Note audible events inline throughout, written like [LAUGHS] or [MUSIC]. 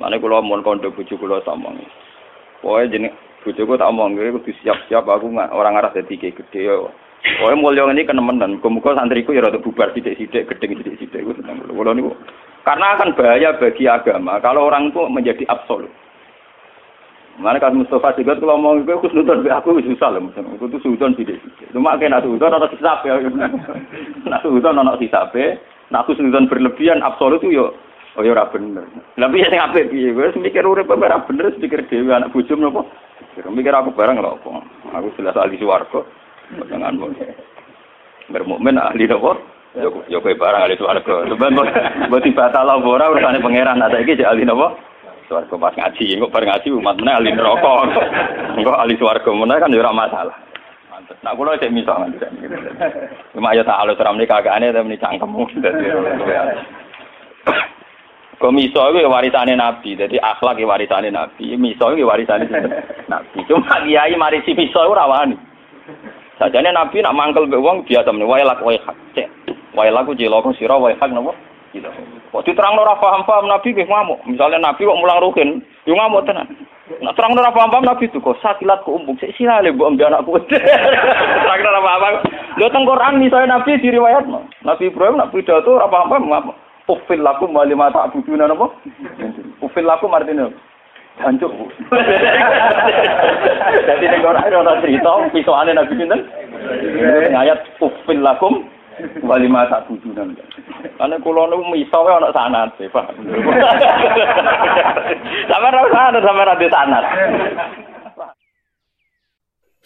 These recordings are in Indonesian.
Mane kula mun kondo bojo kula somong. Pokoke jeneng bojoku tak omong kowe kudu siap-siap aku orang arah dadi gede yo. Pokoke mulya ngene kenemenan. Muga-muga santriku ya rada bubar sithik-sithik, gedeng sithik-sithik iku tenang kula. Niku karena akan bahaya bagi agama kalau orang itu menjadi absolut. Mana kan Mustafa juga kalau mau gue aku nonton aku susah lah, aku tuh sudon sih deh. Cuma kayak nasi udon atau sisap ya, [LAUGHS] nasi udon atau sisap ya. Nah aku sudon berlebihan absolut tuh yo, oh yo ora bener. Tapi ya sing apik piye, gue mikir urip ora bener, mikir dhewe anak bojom nopo. Mikir aku bareng lho apa. Aku jelas ahli swarga. Jangan mau. Bermukmin ahli nopo? Yo yo kowe barang ahli swarga. Sebenarnya mbok dibatal apa ora urusane pangeran. Nah saiki ahli nopo? Swarga pas ngaji, kok bar ngaji umat meneh ahli neraka. Engko ahli swarga meneh kan ya ora masalah. Mantep. Nah kula cek misal nanti. Cuma ya tak halus ramne kagakane tapi cangkemmu. Kok miso itu warisane Nabi, jadi akhlak ya warisane Nabi, miso itu warisane Nabi. Cuma kiai marisi miso itu rawani. Sajane Nabi nak mangkel mbek wong biasa meneh wae lak wae hak. Cek. Wae laku cilaka sira wae hak napa? Gitu. Kok diterang ora paham-paham Nabi nggih ngamuk. Misalnya Nabi kok mulang rukin, yo ngamuk tenan. Nak terang ora paham-paham Nabi itu kok sakilat ku umbuk sik silale mbok ambe anakku. [LAUGHS] Terang ora paham. Lho teng Quran misalnya Nabi diriwayat Nabi Ibrahim nak pidato ora paham-paham ngamuk. Ufil lakum wa lima ta'buduna napa? Ufil lakum artinya Hancur. [LAUGHS] Jadi nek ora ana cerita pisauane Nabi sinten? Ayat ufil lakum wa lima ta'buduna. Karena kulo nu miso wae ana sanad, Pak. [LAUGHS] Sampe ora sanad, sampe ora sanad.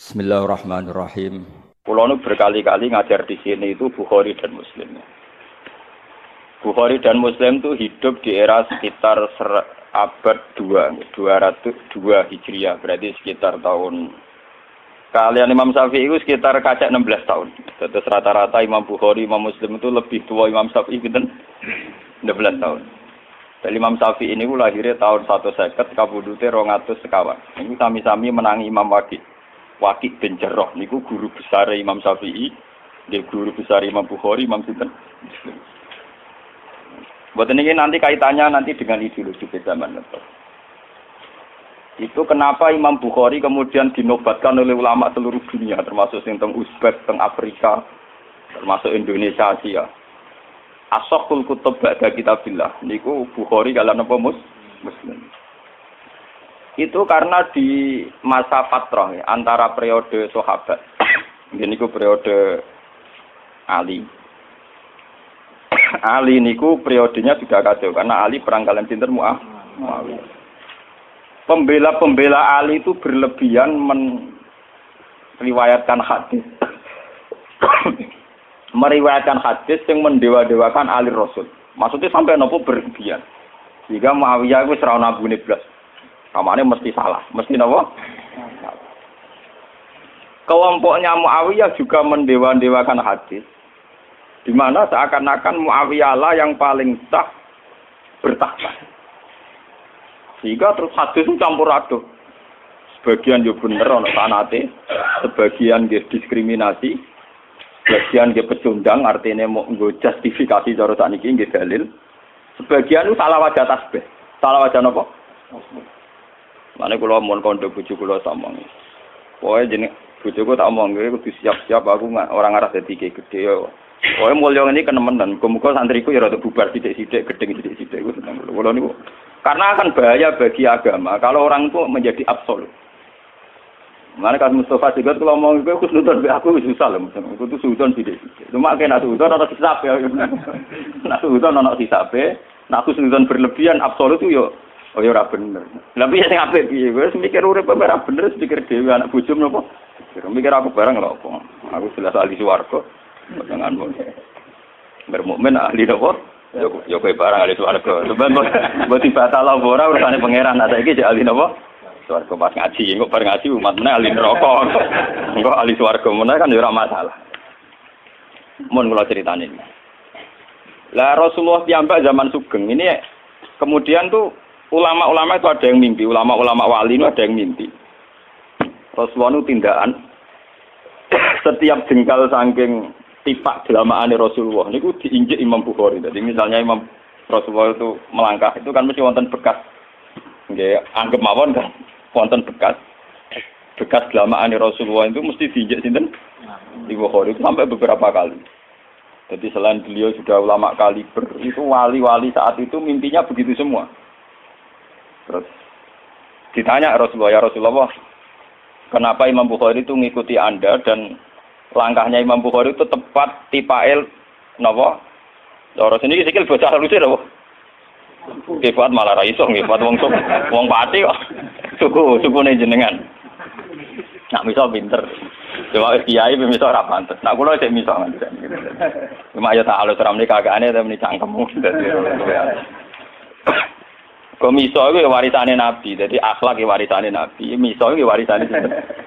Bismillahirrahmanirrahim. Kulo berkali-kali ngajar di sini itu Bukhari dan Muslim. Bukhari dan Muslim itu hidup di era sekitar abad 2, 202 Hijriah, berarti sekitar tahun kalian Imam Syafi'i itu sekitar kaca 16 tahun. Terus rata-rata Imam Bukhari, Imam Muslim itu lebih tua Imam Syafi'i gitu 16 tahun. Dan Imam Syafi'i ini lahirnya tahun 150, kabudute 200 sekawan. Ini sami-sami menangi Imam Waqi. Waqi bin Jarrah niku guru besar Imam Syafi'i, dia guru besar Imam Bukhari, Imam Sinten. Buat ini nanti kaitannya nanti dengan ideologi zaman itu. Itu kenapa Imam Bukhari kemudian dinobatkan oleh ulama seluruh dunia, termasuk yang teng Uzbek, teng Afrika, termasuk Indonesia, Asia. Asokul kutub ba'da kitabillah. Niku Bukhari kalian apa mus? Muslim. Itu karena di masa fatrah ya, antara periode sahabat. Ini periode Ali, Ali niku periodenya sudah kacau karena Ali perang kalian sinten Muah. Pembela-pembela Ali itu berlebihan meriwayatkan hadis. [COUGHS] meriwayatkan hadis yang mendewa-dewakan Ali Rasul. Maksudnya sampai nopo berlebihan. Jika Muawiyah itu serau nabu blas. Kamane mesti salah, mesti nopo? Kelompoknya Muawiyah juga mendewa-dewakan hadis di mana seakan-akan Muawiyah yang paling sah bertahta. Sehingga terus hadis itu campur aduk. Sebagian yo bener ana sanate, sebagian dia diskriminasi, sebagian dia pecundang artinya mau nggo justifikasi cara sakniki nggih dalil. Sebagian itu salah wajah tasbih. Salah wajah napa? Mane kula mun kondo bojo kula samong. Pokoke jeneng bojoku tak omong kudu siap-siap aku orang arah dadi gede. Oh, mulya ini kenemenan. Muga santriku ya rada bubar sithik-sithik, gedeng sithik-sithik karena akan bahaya bagi agama kalau orang itu menjadi absolut. Mana kan Mustafa juga kalau mau gue aku nonton aku susah loh, aku tuh sudon deh. Cuma kayak nasi udon atau sisap ya, nasi udon atau sisap ya. Nah aku sudon berlebihan absolut tuh yo, oh yo bener. Tapi ya sing apik piye, gue mikir urip ora bener, mikir dhewe anak bojom napa. Mikir aku bareng lho apa. Aku jelas ahli swarga. Boleh. Bermukmin ahli nopo? Yo kowe barang ahli swarga. Sebenarnya buat batal apa ora urusane pangeran. Nah saiki jek ahli nopo? Swarga pas ngaji, engko bar ngaji umat meneh ahli neraka. Engko ahli swarga meneh kan yo ora masalah. Mun kula critani. Lah Rasulullah piyambak zaman Sugeng ini kemudian tuh ulama-ulama itu ada yang mimpi, ulama-ulama wali itu ada yang mimpi. Rasulullah itu tindakan setiap jengkal saking tipak delamaane Rasulullah niku diinjek Imam Bukhari. Jadi misalnya Imam Rasulullah itu melangkah itu kan mesti wonten bekas Nggih, anggap mawon kan wonten bekas bekas gelamaan Rasulullah itu mesti diinjak sinten di Bukhari itu sampai beberapa kali. Jadi selain beliau sudah ulama kaliber, itu wali-wali saat itu mimpinya begitu semua. Terus ditanya Rasulullah, ya Rasulullah, kenapa Imam Bukhari itu mengikuti Anda dan langkahnya Imam Bukhari itu tepat tipael napa? Cara sini sikil bocah lucu napa? Kifat malah ra iso nggih, wong wong pati kok. Suku sukune jenengan. Nak miso pinter. Cuma kiai miso ora pantes. Nak kula cek miso nganti. Cuma ya tak halus ramne kagakane tapi cangkemmu. Kok miso itu warisane Nabi, jadi akhlak warisane Nabi, miso itu warisane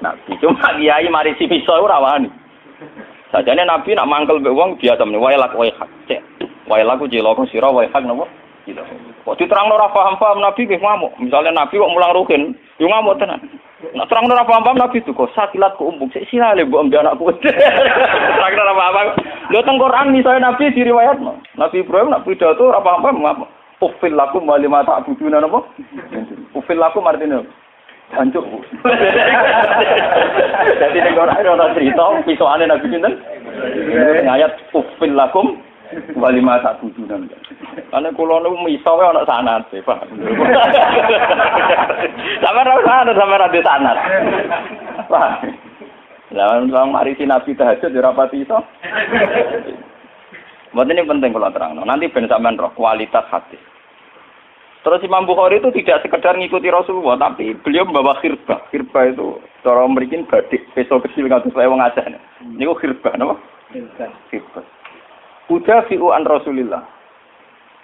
Nabi. Cuma kiai mari si miso ora. Sajane Nabi nak mangkel mbek wong biasa meneh wae lak wae hak. Cek. Wae laku cilaka sira wae hak napa? Gitu. Kok diterangno ora paham-paham Nabi nggih ngamuk. Misalnya Nabi kok mulang rukin, yo ngamuk tenan. Nak terang ora paham-paham Nabi itu kok sakilat ku umbuk sik sirale mbok ambe anakku. [LAUGHS] terang ora paham. Lho teng Quran misalnya Nabi diriwayatno. Nabi Ibrahim nak pidato ora paham-paham ngapa? Ufil lakum wa lima ta'buduna napa? Ufil lakum artinya Hancur. [LAUGHS] Jadi ning Quran ora cerita pisokane Nabi sinten? Ayat ufil lakum walima tak bujunan. Karena kulo nu miso wae ana sanad, Pak. [LAUGHS] Sampe ora sanad, sampe ora sanad. Pak. Lah wong mari Nabi tahajud ora pati iso. Mboten ini penting kalau terang. Nanti ben sampean kualitas hati. Terus Imam Bukhari itu tidak sekedar ngikuti Rasulullah, tapi beliau membawa khirbah. Khirbah itu cara memberikan badik, peso kecil nggak saya wong aja. Ini kok khirbah, nama? Khirbah. Udah fi'u an Rasulillah.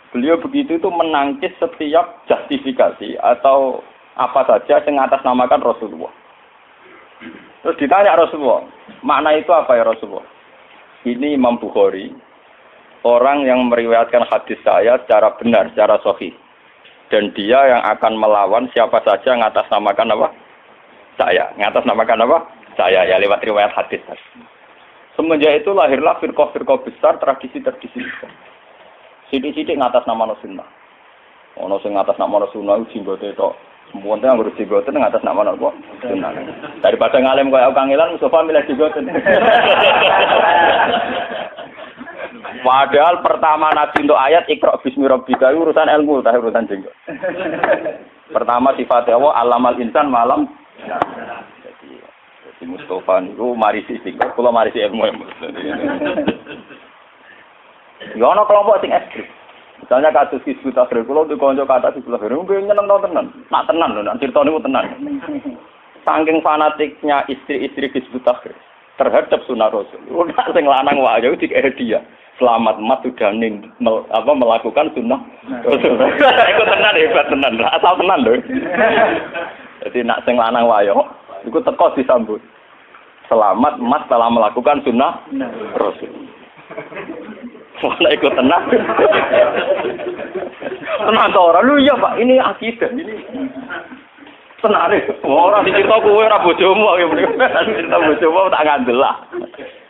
Beliau begitu itu menangkis setiap justifikasi atau apa saja yang atas namakan Rasulullah. Terus ditanya Rasulullah, makna itu apa ya Rasulullah? Ini Imam Bukhari, orang yang meriwayatkan hadis saya secara benar, secara sahih. Dan dia yang akan melawan siapa saja yang atas namakan apa? Saya. Yang atas namakan apa? Saya, ya lewat riwayat hadis. Semenjak itu lahirlah firqah-firqah besar, tradisi-tradisi besar. Sidik-sidik ngatas nama sunnah. Ono ngatas nama sunnah jenggote tok. Semua yang ngurus jenggote ngatas nama sunnah. Daripada ngalem kaya kangelan Mustafa milih jenggote. [LAUGHS] Padahal pertama Nabi untuk ayat ikra bismi rabbika urusan ilmu, tak urusan jenggot. Pertama sifatnya Allah alamal insan malam si Mustafa niku mari sing kula mari si ilmu. Ya ana kelompok sing ekstrim. Misalnya kasus kisbu takhir, kalau di konco kata kisbu takhir, mungkin nyeneng tau tenan, nak tenan loh, nak cerita ini tenan. Saking fanatiknya istri-istri kisbu takhir terhadap sunnah Rasul. Udah sing lanang wae di dia. Selamat mat sudah ning mel, apa melakukan sunnah Rasul. [LAUGHS] Iku tenan hebat tenan, asal tenan loh. [LAUGHS] Jadi nak sing lanang wae Iku teko disambut. Selamat mat telah melakukan sunnah Rasul. Mana ikut tenang. [LAUGHS] tenang ke orang. Lu iya pak, ini akidah. Ini tenang nih. Orang dicerita kue ora bojomu. Cerita bojomu tak ngandel lah.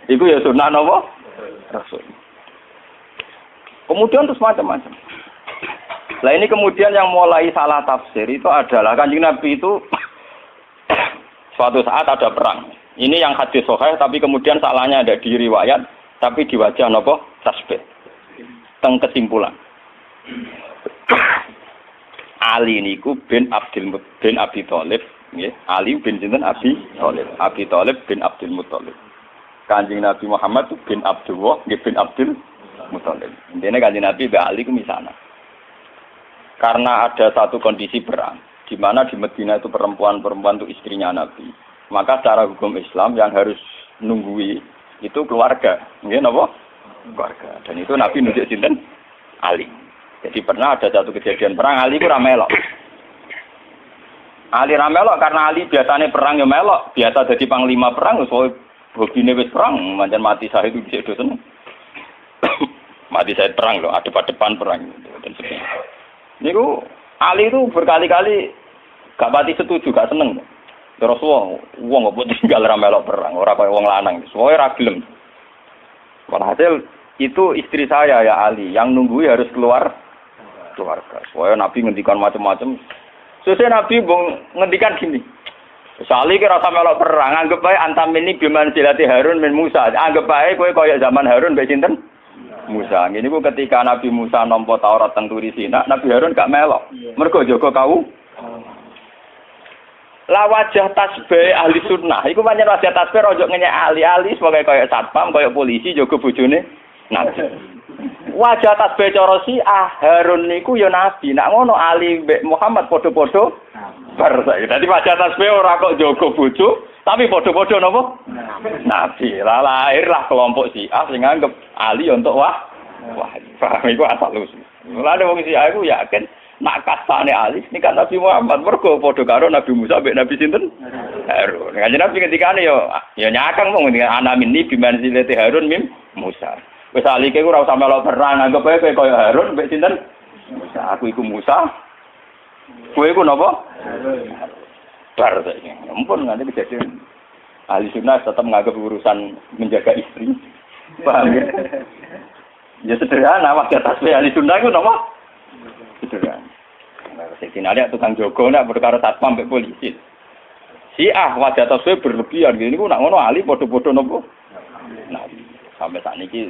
Iku ya sunnah nopo? Rasul. Kemudian terus macam-macam. Nah ini kemudian yang mulai salah tafsir itu adalah kanjeng Nabi itu [COUGHS] suatu saat ada perang. Ini yang hadis sohail, tapi kemudian salahnya ada di riwayat, tapi di wajah nopo tasbih. Teng kesimpulan. [COUGHS] Ali niku bin Abdul bin Abi Thalib. Ali bin sinten Abi Thalib. Abi Thalib bin Abdul Muthalib. Kanjeng Nabi Muhammad bin Abdullah, nggih bin Abdul Muthalib. Intine Kanjeng Nabi be Ali ku misana. Karena ada satu kondisi perang, di mana di Medina itu perempuan-perempuan itu istrinya Nabi. Maka secara hukum Islam yang harus nunggui itu keluarga. Nggih napa? Keluarga. Dan itu Nabi nunjuk sinten? Ali. Jadi pernah ada satu kejadian perang Ali ku melok. Ali ramelok karena Ali biasanya perang ya melok, biasa jadi panglima perang so hobine wis perang, mancan mati saya itu bisa dosen. Mati saya perang loh, ada depan perang sebagainya. Niku Ali itu berkali-kali gak mati setuju, gak seneng. Terus wong wong kok tinggal ra melok perang, ora kaya wong lanang. Semuanya ra gelem. Walhasil itu istri saya ya Ali yang nunggu harus keluar keluarga. Soalnya Nabi ngendikan macam-macam Sesuai Nabi bung ngendikan gini. Sali kira sama melok perang, anggap baik antam ini biman silati Harun min Musa. Anggap baik kowe kaya zaman Harun mbek sinten? Musa. Ini ku ketika Nabi Musa nampa Taurat teng turi Sina, Nabi Harun gak melok. Mergo jaga kau. La wajah tasbih ahli sunnah. Iku pancen wajah tasbih ojo ngenyek ahli-ahli sebagai kaya satpam, kaya polisi jaga bojone Nabi. [LAUGHS] Wajah tasbih cara si ah Harun niku ya Nabi. Nak ngono Ali Muhammad padha-padha bar. Dadi wajah tasbih ora kok jaga bojo, tapi padha-padha napa? Nabi. Lah lahirlah kelompok si ah sing nganggep Ali untuk wah. Wah, paham iku asal usul. Mulane wong si aku yakin nak kasane Ali ini kan Nabi Muhammad mergo padha karo Nabi Musa mbek Nabi sinten? Harun. Kanjeng Nabi ketikane yo ya nyakang mung ana minni biman silati Harun mim Musa. Wis Ali ku ora usah melok perang, anggap ae kowe kaya Harun mbek sinten? Musa. Aku iku Musa. Kowe iku napa? Bar saiki. Ampun nganti kejadian. Ahli sunnah tetap menganggap urusan menjaga istri. Paham ya? Ya sederhana, wajah tasbih ahli sunnah itu nama? Sederhana. Sayyidina Ali tukang jogo nak perkara satpam mbek polisi. Si ah wajah tasbih berlebihan gini ku nak ngono Ali padha-padha nopo? Nah, sampai saat ini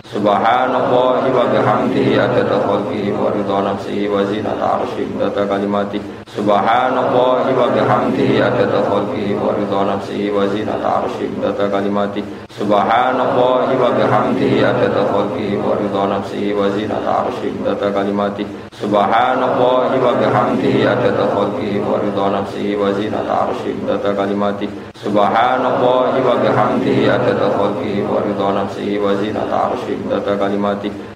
Subhanallah wa bihamdihi adada khalqi wa ridha nafsi wa zinata arshi data kalimati. Subhanallah wa bihamdihi adada khalqi wa ridha nafsi wa zinata arshi data kalimati. Subhanallah wa bihamdihi adada khalqi wa ridha nafsi wa zinata arshi data kalimati Subhanallah wa bihamdihi adada khalqi wa ridha nafsi wa zinata arshi data kalimati. Subhanallah wa bihamdihi adada khalqi wa ridha nafsi wa zinata arshi data kalimati